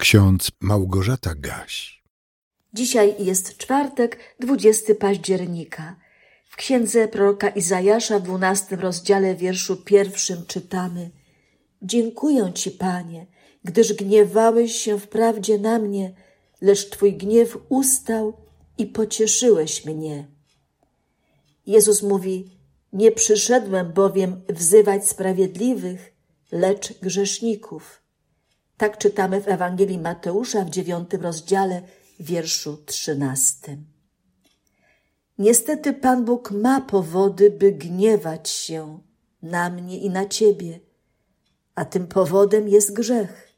Ksiądz Małgorzata Gaś. Dzisiaj jest czwartek, 20 października. W księdze proroka Izajasza w dwunastym rozdziale wierszu pierwszym czytamy Dziękuję Ci, Panie, gdyż gniewałeś się wprawdzie na mnie, lecz Twój gniew ustał i pocieszyłeś mnie. Jezus mówi, nie przyszedłem bowiem wzywać sprawiedliwych, lecz grzeszników. Tak czytamy w Ewangelii Mateusza w dziewiątym rozdziale, wierszu trzynastym. Niestety Pan Bóg ma powody, by gniewać się na mnie i na ciebie, a tym powodem jest grzech.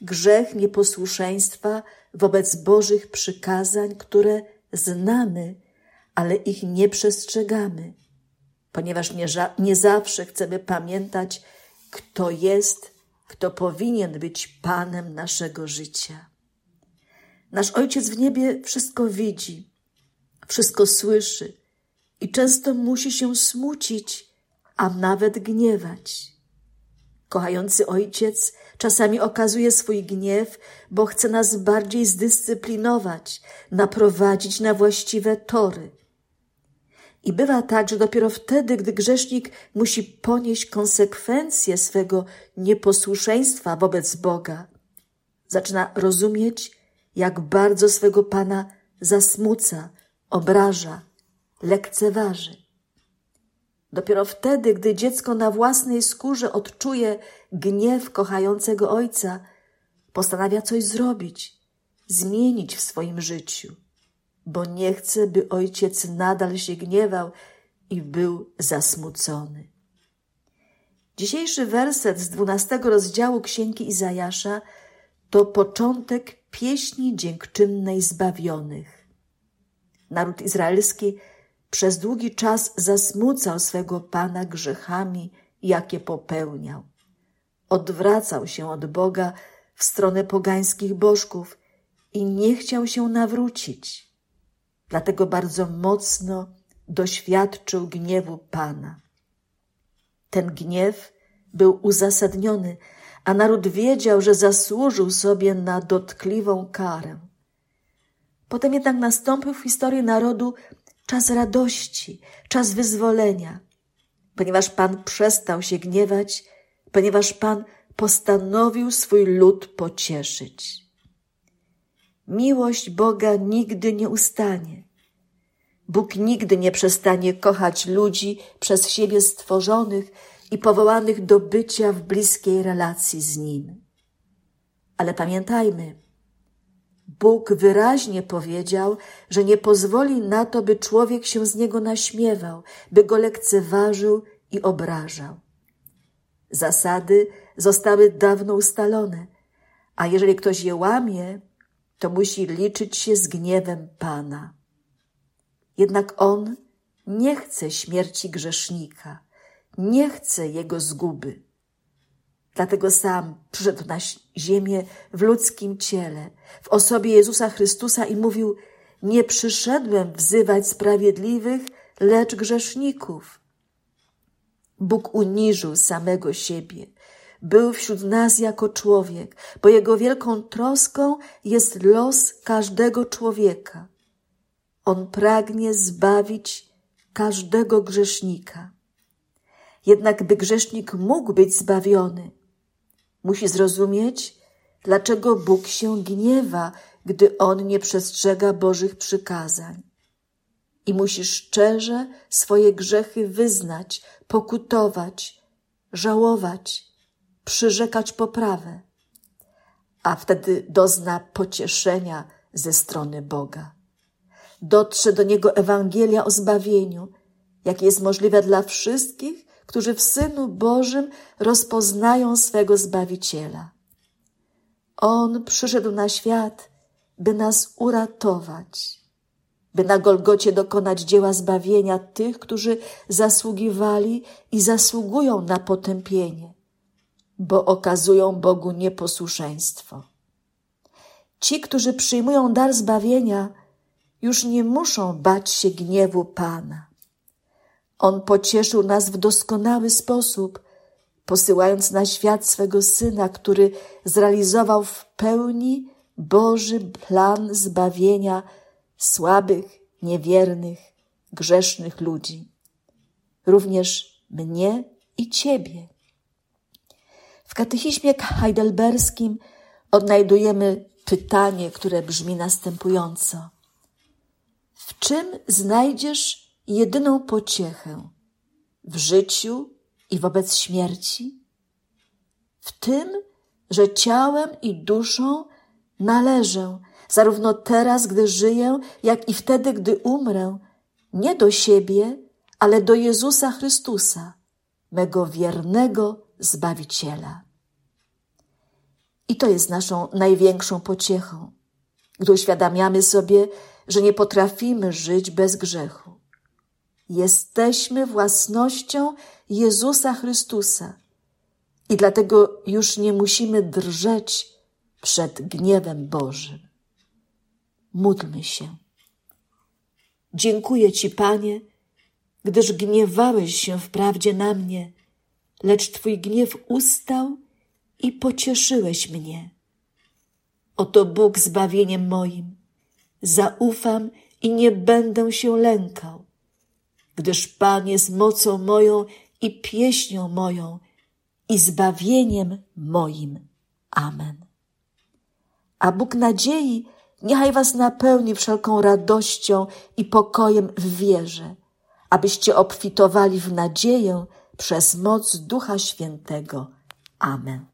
Grzech nieposłuszeństwa wobec Bożych przykazań, które znamy, ale ich nie przestrzegamy, ponieważ nie, nie zawsze chcemy pamiętać, kto jest, kto powinien być Panem naszego życia. Nasz Ojciec w niebie wszystko widzi, wszystko słyszy i często musi się smucić, a nawet gniewać. Kochający ojciec czasami okazuje swój gniew, bo chce nas bardziej zdyscyplinować, naprowadzić na właściwe tory. I bywa tak, że dopiero wtedy, gdy grzesznik musi ponieść konsekwencje swego nieposłuszeństwa wobec Boga, zaczyna rozumieć, jak bardzo swego Pana zasmuca, obraża, lekceważy. Dopiero wtedy, gdy dziecko na własnej skórze odczuje gniew kochającego ojca, postanawia coś zrobić, zmienić w swoim życiu, bo nie chce, by ojciec nadal się gniewał i był zasmucony. Dzisiejszy werset z dwunastego rozdziału Księgi Izajasza to początek pieśni dziękczynnej zbawionych. Naród izraelski przez długi czas zasmucał swego Pana grzechami, jakie popełniał. Odwracał się od Boga w stronę pogańskich bożków i nie chciał się nawrócić. Dlatego bardzo mocno doświadczył gniewu Pana. Ten gniew był uzasadniony, a naród wiedział, że zasłużył sobie na dotkliwą karę. Potem jednak nastąpił w historii narodu czas radości, czas wyzwolenia, ponieważ Pan przestał się gniewać, ponieważ Pan postanowił swój lud pocieszyć. Miłość Boga nigdy nie ustanie. Bóg nigdy nie przestanie kochać ludzi przez siebie stworzonych i powołanych do bycia w bliskiej relacji z Nim. Ale pamiętajmy, Bóg wyraźnie powiedział, że nie pozwoli na to, by człowiek się z niego naśmiewał, by go lekceważył i obrażał. Zasady zostały dawno ustalone, a jeżeli ktoś je łamie, to musi liczyć się z gniewem Pana. Jednak On nie chce śmierci grzesznika, nie chce jego zguby. Dlatego sam przyszedł na ziemię w ludzkim ciele, w osobie Jezusa Chrystusa i mówił: Nie przyszedłem wzywać sprawiedliwych, lecz grzeszników. Bóg uniżył samego siebie, był wśród nas jako człowiek, bo jego wielką troską jest los każdego człowieka. On pragnie zbawić każdego grzesznika. Jednak by grzesznik mógł być zbawiony, musi zrozumieć, dlaczego Bóg się gniewa, gdy on nie przestrzega Bożych przykazań. I musi szczerze swoje grzechy wyznać, pokutować, żałować, przyrzekać poprawę, a wtedy dozna pocieszenia ze strony Boga. Dotrze do niego Ewangelia o zbawieniu, jakie jest możliwe dla wszystkich, którzy w Synu Bożym rozpoznają swego Zbawiciela. On przyszedł na świat, by nas uratować, by na Golgocie dokonać dzieła zbawienia tych, którzy zasługiwali i zasługują na potępienie, bo okazują Bogu nieposłuszeństwo. Ci, którzy przyjmują dar zbawienia, już nie muszą bać się gniewu Pana. On pocieszył nas w doskonały sposób, posyłając na świat swego Syna, który zrealizował w pełni Boży plan zbawienia słabych, niewiernych, grzesznych ludzi, również mnie i Ciebie. W katechizmie heidelberskim odnajdujemy pytanie, które brzmi następująco. W czym znajdziesz jedyną pociechę? W życiu i wobec śmierci? W tym, że ciałem i duszą należę, zarówno teraz, gdy żyję, jak i wtedy, gdy umrę, nie do siebie, ale do Jezusa Chrystusa, mego wiernego Zbawiciela. I to jest naszą największą pociechą, gdy uświadamiamy sobie, że nie potrafimy żyć bez grzechu. Jesteśmy własnością Jezusa Chrystusa i dlatego już nie musimy drżeć przed gniewem Bożym. Módlmy się. Dziękuję Ci, Panie, gdyż gniewałeś się wprawdzie na mnie, lecz Twój gniew ustał i pocieszyłeś mnie. Oto Bóg zbawieniem moim. Zaufam i nie będę się lękał, gdyż Pan jest mocą moją i pieśnią moją i zbawieniem moim. Amen. A Bóg nadziei niechaj was napełni wszelką radością i pokojem w wierze, abyście obfitowali w nadzieję przez moc Ducha Świętego. Amen.